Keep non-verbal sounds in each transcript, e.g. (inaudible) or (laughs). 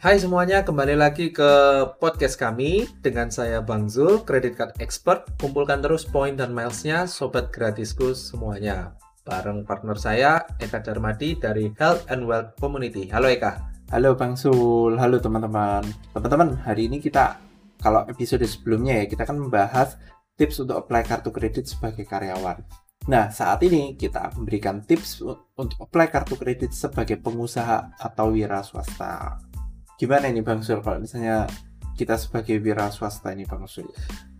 Hai semuanya, kembali lagi ke podcast kami dengan saya Bang Zul, Credit Card Expert. Kumpulkan terus poin dan milesnya, sobat gratisku semuanya. Bareng partner saya, Eka Darmadi dari Health and Wealth Community. Halo Eka. Halo Bang Sul, halo teman-teman. Teman-teman, hari ini kita, kalau episode sebelumnya ya, kita akan membahas tips untuk apply kartu kredit sebagai karyawan. Nah, saat ini kita memberikan tips untuk apply kartu kredit sebagai pengusaha atau wira swasta gimana ini Bang Sul kalau misalnya kita sebagai wira swasta ini Bang Sul?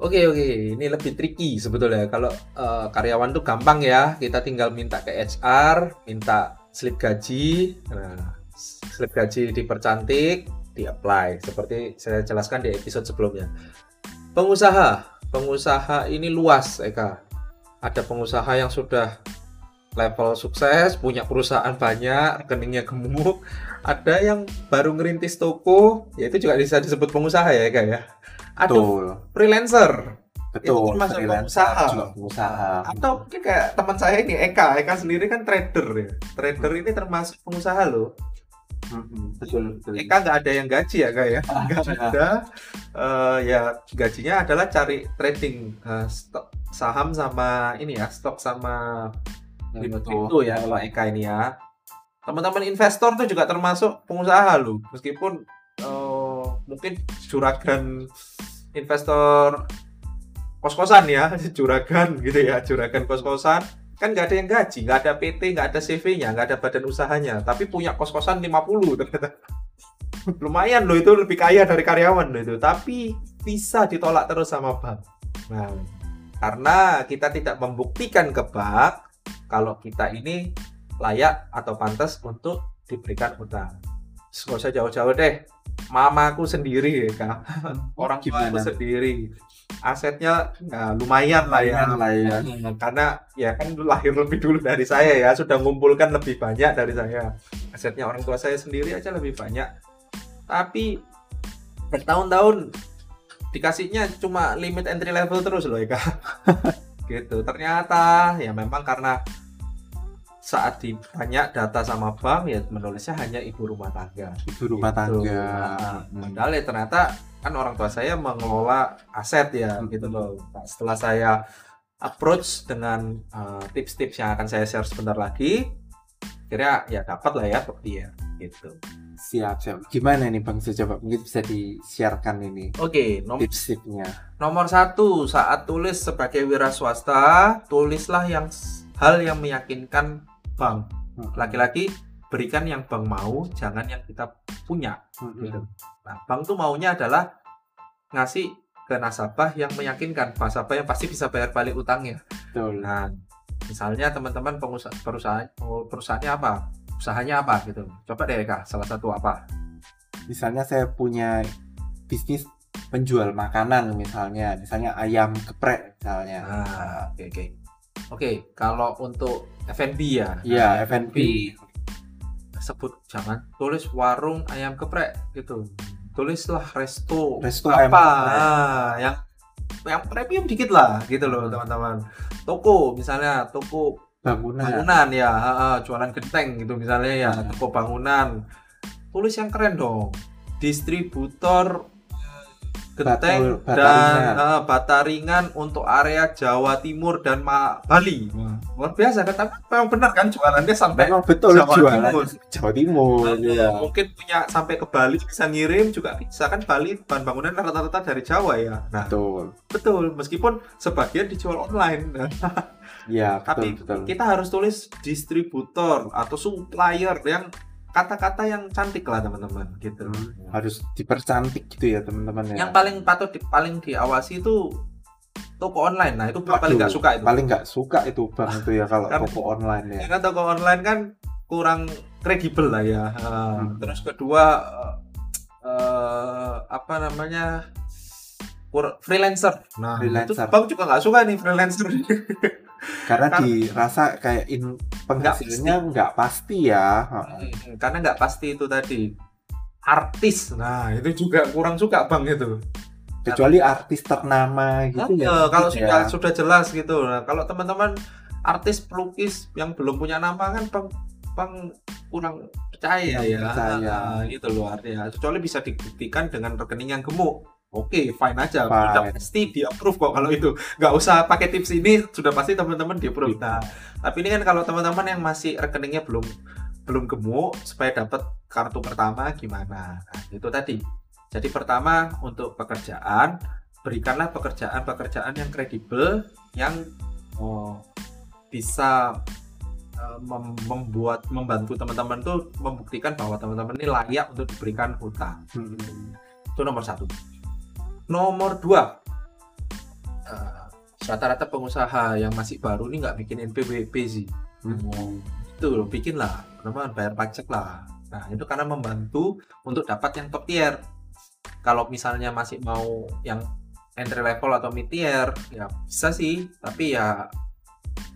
Oke oke, ini lebih tricky sebetulnya. Kalau uh, karyawan tuh gampang ya, kita tinggal minta ke HR, minta slip gaji, nah slip gaji dipercantik, di apply seperti saya jelaskan di episode sebelumnya. Pengusaha, pengusaha ini luas Eka. Ada pengusaha yang sudah level sukses, punya perusahaan banyak, rekeningnya gemuk. Ada yang baru ngerintis toko, ya itu juga bisa disebut pengusaha ya, kayak ya. Ada Betul. freelancer. Betul, itu termasuk pengusaha. Juga pengusaha. Atau mungkin kayak teman saya ini Eka, Eka sendiri kan trader ya. Trader ini termasuk pengusaha loh. betul, betul. Eka nggak ada yang gaji ya kak ya, nggak ada. Uh, ya gajinya adalah cari trading uh, stok saham sama ini ya, stok sama itu ya kalau Eka ini ya. Teman-teman investor tuh juga termasuk pengusaha loh. Meskipun uh, mungkin juragan investor kos-kosan ya, (laughs) juragan gitu ya, juragan kos-kosan kan nggak ada yang gaji, nggak ada PT, nggak ada CV-nya, nggak ada badan usahanya, tapi punya kos-kosan 50 ternyata. (laughs) Lumayan loh itu lebih kaya dari karyawan loh itu, tapi bisa ditolak terus sama bank. Nah, karena kita tidak membuktikan ke bank, kalau kita ini layak atau pantas untuk diberikan utang. Gak usah jauh-jauh deh. Mamaku sendiri ya kak. (laughs) Orang tua sendiri. Asetnya ya, lumayan lah ya. Lah ya. (laughs) Karena ya kan lahir lebih dulu dari saya ya. Sudah mengumpulkan lebih banyak dari saya. Asetnya orang tua saya sendiri aja lebih banyak. Tapi bertahun-tahun dikasihnya cuma limit entry level terus loh ya kak. (laughs) gitu ternyata ya memang karena saat ditanya data sama bank ya menulisnya hanya ibu rumah tangga ibu rumah gitu. tangga nah, hmm. padahal ya ternyata kan orang tua saya mengelola aset ya hmm. gitu loh nah, setelah saya approach dengan uh, tips-tips yang akan saya share sebentar lagi kira ya dapat lah ya seperti ya gitu Siap, siap. Gimana nih Bang Coba mungkin bisa di-sharekan ini. Oke, nomor tips-tipsnya. Nomor satu, saat tulis sebagai wira swasta, tulislah yang hal yang meyakinkan bank. Hmm. Laki-laki berikan yang bank mau, jangan yang kita punya. Hmm. Gitu. Nah, bank tuh maunya adalah ngasih ke nasabah yang meyakinkan, nasabah yang pasti bisa bayar balik utangnya. Betul. Nah, misalnya teman-teman pengusaha perusahaan perusahaannya apa? usahanya apa gitu coba deh kak salah satu apa misalnya saya punya bisnis penjual makanan misalnya misalnya ayam geprek misalnya ah oke okay, oke okay. Oke kalau untuk F&B ya. Iya F&B sebut jangan. Tulis warung ayam geprek gitu. Tulislah resto. Resto apa? nah, yang yang premium dikit lah gitu loh teman-teman. Toko misalnya toko bangunan. bangunan ya jualan genteng gitu misalnya ya hmm. toko bangunan. Tulis yang keren dong. Distributor genteng dan uh, bata ringan untuk area Jawa Timur dan Ma Bali. Wah, luar biasa kan tapi memang benar kan jualannya sampai memang betul Jawa jualan Timur. Jawa Timur. Nah, ya. Mungkin punya sampai ke Bali bisa ngirim juga bisa kan Bali bahan bangunan rata-rata dari Jawa ya. Nah, betul. Betul, meskipun sebagian dijual online. (laughs) Ya, Tapi betul. kita harus tulis distributor atau supplier yang kata-kata yang cantik lah teman-teman gitu. Hmm, harus dipercantik gitu ya teman-teman ya. Yang paling patut di, paling diawasi itu toko online. Nah, itu paling nggak suka itu. Paling nggak suka itu Bang itu ya kalau (laughs) toko online ya. Karena toko online kan kurang kredibel lah ya. Hmm. Terus kedua uh, apa namanya? freelancer. Nah, freelancer. itu Bang juga nggak suka nih freelancer. (laughs) karena dirasa kayak in penghasilannya nggak pasti ya. Hmm, karena nggak pasti itu tadi. Artis. Nah itu juga kurang suka bang itu. Kecuali artis ternama gitu ya, ya kalau ya. sudah sudah jelas gitu. Nah kalau teman-teman artis pelukis yang belum punya nama kan bang bang kurang percaya ya. percaya. Ah, itu luar ya kecuali bisa dibuktikan dengan rekening yang gemuk Oke, fine aja. Fine. Udah pasti di approve kok kalau itu. Nggak usah pakai tips ini, sudah pasti teman-teman di approve. Nah, tapi ini kan kalau teman-teman yang masih rekeningnya belum belum gemuk supaya dapat kartu pertama gimana? Nah, itu tadi. Jadi pertama untuk pekerjaan, berikanlah pekerjaan-pekerjaan yang kredibel yang oh, bisa eh, mem- membuat membantu teman-teman tuh membuktikan bahwa teman-teman ini layak untuk diberikan hutang Hmm. itu nomor satu nomor dua. Eh, rata-rata pengusaha yang masih baru ini nggak bikin NPWP sih. Hmm. itu loh bikin lah. Teman bayar pajak lah? Nah itu karena membantu untuk dapat yang top tier. Kalau misalnya masih mau yang entry level atau mid tier ya bisa sih. Tapi ya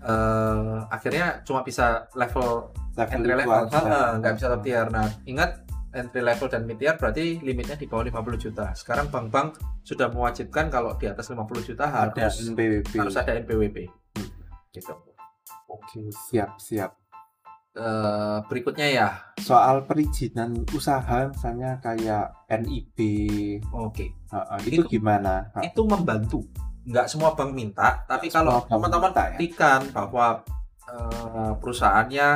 eh, akhirnya cuma bisa level Level entry level. nggak bisa top tier. Nah ingat entry level dan mid tier berarti limitnya di bawah 50 juta sekarang bank-bank sudah mewajibkan kalau di atas 50 juta ada harus NPWP. harus ada NPWP Hmm. gitu Oke, siap siap. Eh, berikutnya ya Soal perizinan usaha misalnya kayak NIB, oke uh, uh, itu Itu- gimana? Uh, itu membantu nggak semua bank minta tapi Nggak kalau semua bank teman-teman ya? buktikan bahwa eh, perusahaannya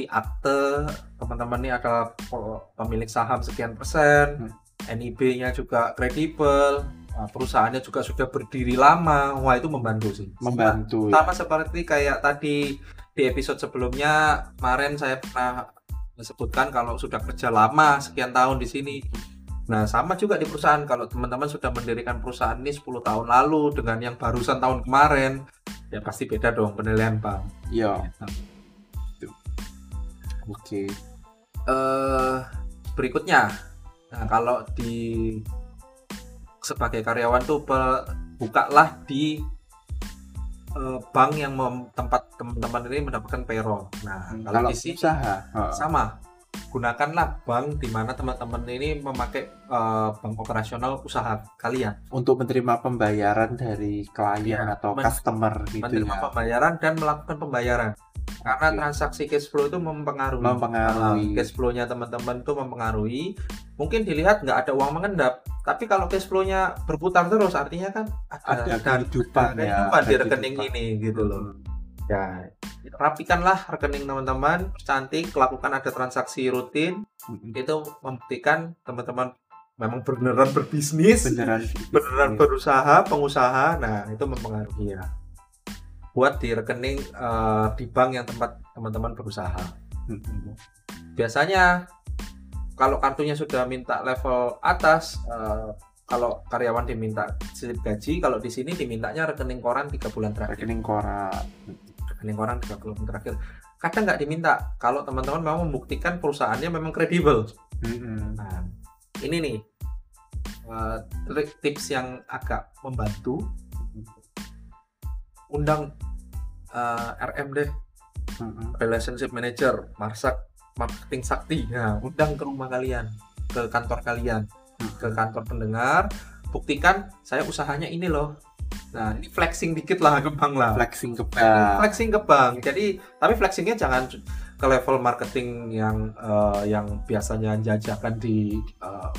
di akte teman-teman ini adalah pe- pemilik saham sekian persen Hmm. NIB-nya juga kredibel nah, perusahaannya juga sudah berdiri lama wah itu membantu sih membantu. ya. sama seperti kayak tadi di episode sebelumnya kemarin saya pernah sebutkan kalau sudah kerja lama sekian tahun di sini nah sama juga di perusahaan kalau teman-teman sudah mendirikan perusahaan ini 10 tahun lalu dengan yang barusan tahun kemarin ya pasti beda dong penilaian bank Iya. Oke. eh berikutnya. Nah kalau di sebagai karyawan tuh bukalah di eh, bank yang mem- tempat teman-teman ini mendapatkan payroll. Nah kalau Kalau di sini usaha, uh, sama. Gunakanlah bank di mana teman-teman ini memakai eh, bank operasional usaha kalian. Untuk menerima pembayaran dari klien Iya, atau men- customer gitu menerima ya. pembayaran dan melakukan pembayaran karena Oke. transaksi cash flow itu mempengaruhi Mempengaruhi. Cash flow-nya teman-teman itu mempengaruhi mungkin dilihat nggak ada uang mengendap tapi kalau cash flow-nya berputar terus artinya kan ada, Ada kehidupan ada ya. kehidupan di rekening ini gitu loh ya rapikanlah rekening teman-teman cantik lakukan ada transaksi rutin Mm-mm. itu membuktikan teman-teman memang beneran berbisnis Beneran. beneran berusaha pengusaha nah itu mempengaruhi ya buat di rekening eh, di bank yang tempat teman-teman berusaha Mm-mm. biasanya kalau kartunya sudah minta level atas eh, kalau karyawan diminta slip gaji kalau di sini dimintanya rekening koran tiga bulan terakhir Rekening koran. rekening koran tiga bulan terakhir kadang nggak diminta kalau teman-teman mau membuktikan perusahaannya memang kredibel Mm-mm. Nah, ini nih eh, trik tips yang agak membantu. Undang eh, RM deh, Mm-mm. relationship manager, marsak, marketing sakti. Nah, undang ke rumah kalian, ke kantor kalian, ke kantor pendengar. Buktikan saya usahanya ini loh. Nah, ini flexing dikit lah ke bank lah. Flexing ke bank. Flexing ke bank. Jadi, tapi flexingnya jangan ke level marketing yang eh, yang biasanya jajakan di eh,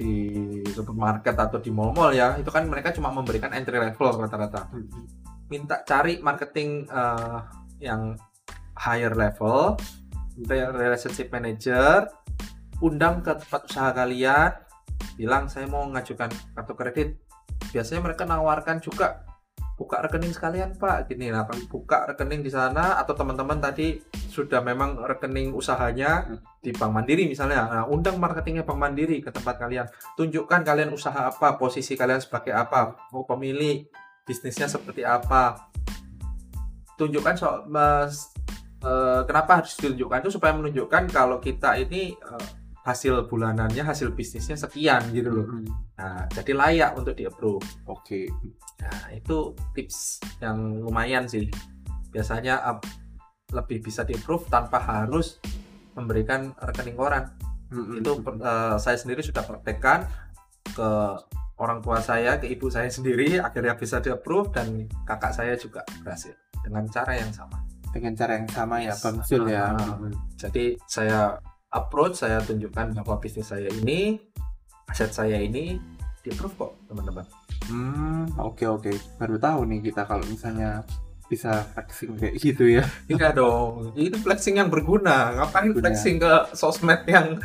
di supermarket atau di mall-mall ya. Itu kan mereka cuma memberikan entry level rata-rata. Minta cari marketing eh, yang higher level, re- relationship manager, undang ke tempat usaha kalian, bilang saya mau ngajukan kartu kredit. Biasanya mereka nawarkan juga buka rekening sekalian pak. Gini lah buka rekening di sana atau teman-teman tadi sudah memang rekening usahanya di Bank Mandiri misalnya nah, undang marketingnya Bank Mandiri ke tempat kalian. Tunjukkan kalian usaha apa posisi kalian sebagai apa mau pemilik bisnisnya seperti apa tunjukkan soal mas eh, kenapa harus ditunjukkan itu supaya menunjukkan kalau kita ini eh, hasil bulanannya hasil bisnisnya sekian gitu loh Mm-mm. nah jadi layak untuk di approve Oke. Nah, itu tips yang lumayan sih. Biasanya up, lebih bisa di-improve tanpa harus memberikan rekening koran. Mm-mm. Itu eh, saya sendiri sudah praktekkan ke orang tua saya, ke ibu saya sendiri, akhirnya bisa di-approve dan kakak saya juga berhasil dengan cara yang sama. dengan cara yang sama ya. Bang Zul ya. Ah, Jadi saya approach saya tunjukkan bahwa bisnis saya ini aset saya ini di approve kok teman-teman hmm oke okay, oke okay. baru tahu nih kita kalau misalnya bisa flexing kayak gitu ya (laughs) Iya dong itu flexing yang berguna ngapain Guna. flexing ke sosmed yang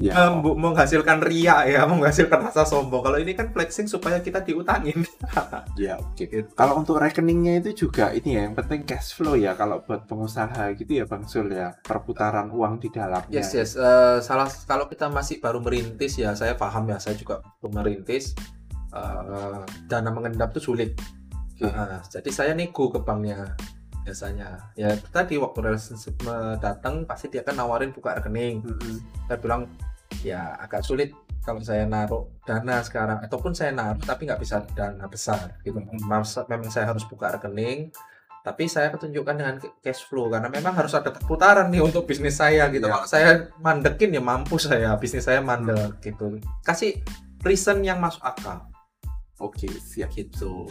ya. um, menghasilkan ria ya menghasilkan rasa sombong kalau ini kan flexing supaya kita diutangin (laughs) ya oke okay. gitu. kalau untuk rekeningnya itu juga ini ya yang penting cash flow ya kalau buat pengusaha gitu ya Bang Sul ya perputaran uang di dalamnya yes yes uh, salah kalau kita masih baru merintis ya saya paham ya saya juga baru merintis uh, dana mengendap itu sulit Nah, jadi saya nego ke banknya biasanya. Ya tadi waktu relationship datang pasti dia akan nawarin buka rekening. -hmm. Saya bilang ya agak sulit kalau saya naruh dana sekarang ataupun saya naruh tapi nggak bisa dana besar gitu. Memang saya harus buka rekening tapi saya ketunjukkan dengan cash flow karena memang harus ada perputaran nih untuk bisnis saya gitu. Ya. Kalau saya mandekin ya mampu saya bisnis saya mandek gitu. Kasih reason yang masuk akal. Oke, siap gitu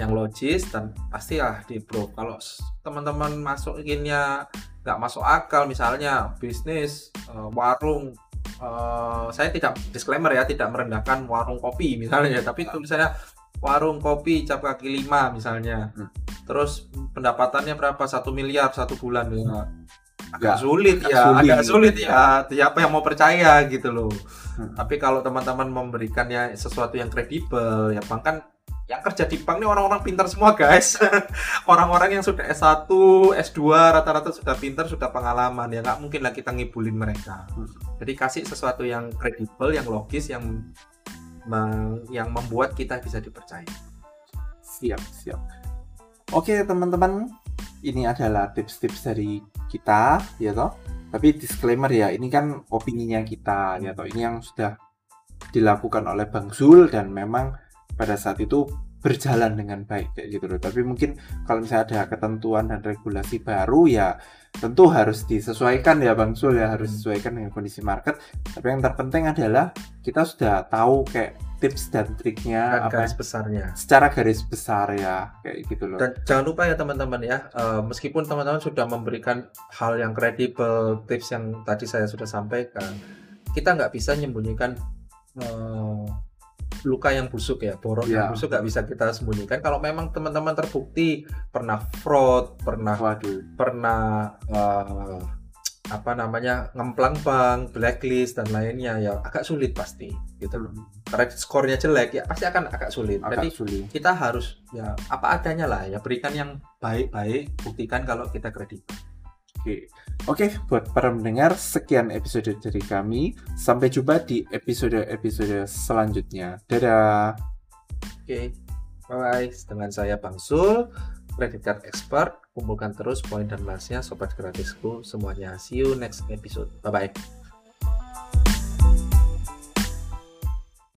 yang logis dan pastilah di pro kalau teman-teman masukinnya nggak masuk akal misalnya bisnis uh, warung uh, saya tidak disclaimer ya tidak merendahkan warung kopi misalnya tapi itu misalnya warung kopi cap kaki lima misalnya. Hmm. terus pendapatannya berapa? Satu miliar satu bulan. Ya agak sulit ya sulit. agak sulit ya siapa yang mau percaya gitu loh. Hmm. tapi kalau teman-teman memberikannya sesuatu yang kredibel ya bang kan yang kerja di bank ini orang-orang pintar semua guys. (laughs) Orang-orang yang sudah S1 S2 rata-rata sudah pintar sudah pengalaman. Ya nggak mungkin lah kita ngibulin mereka. Jadi kasih sesuatu yang kredibel yang logis yang yang membuat kita bisa dipercaya. Siap siap. Oke teman-teman. Ini adalah tips-tips dari kita ya toh. Tapi disclaimer ya ini kan opininya kita ya toh. Ini yang sudah dilakukan oleh Bang Zul dan memang pada saat itu berjalan dengan baik kayak gitu loh. Tapi mungkin kalau misalnya ada ketentuan dan regulasi baru ya tentu harus disesuaikan ya Bang Sul ya harus hmm. disesuaikan dengan kondisi market. Tapi yang terpenting adalah kita sudah tahu kayak tips dan triknya dan apa garis besarnya. Secara garis besar ya kayak gitu loh. Dan jangan lupa ya teman-teman ya uh, meskipun teman-teman sudah memberikan hal yang kredibel tips yang tadi saya sudah sampaikan, kita nggak bisa menyembunyikan uh, luka yang busuk ya, borok ya. yang busuk nggak bisa kita sembunyikan. Kalau memang teman-teman terbukti pernah fraud, pernah Waduh. pernah uh, apa namanya ngemplang bank, blacklist dan lainnya ya agak sulit pasti gitu loh. Karena skornya jelek ya pasti akan agak sulit. Agak Jadi sulit. kita harus ya apa adanya lah ya berikan yang baik-baik, buktikan kalau kita kredibel. Oke. Oke, buat para mendengar, sekian episode dari kami. Sampai jumpa di episode-episode selanjutnya. Dadah. Oke. Bye-bye. Dengan saya Bang Sul, credit card expert. Kumpulkan terus poin dan masnya sobat gratisku semuanya. See you next episode. Bye-bye.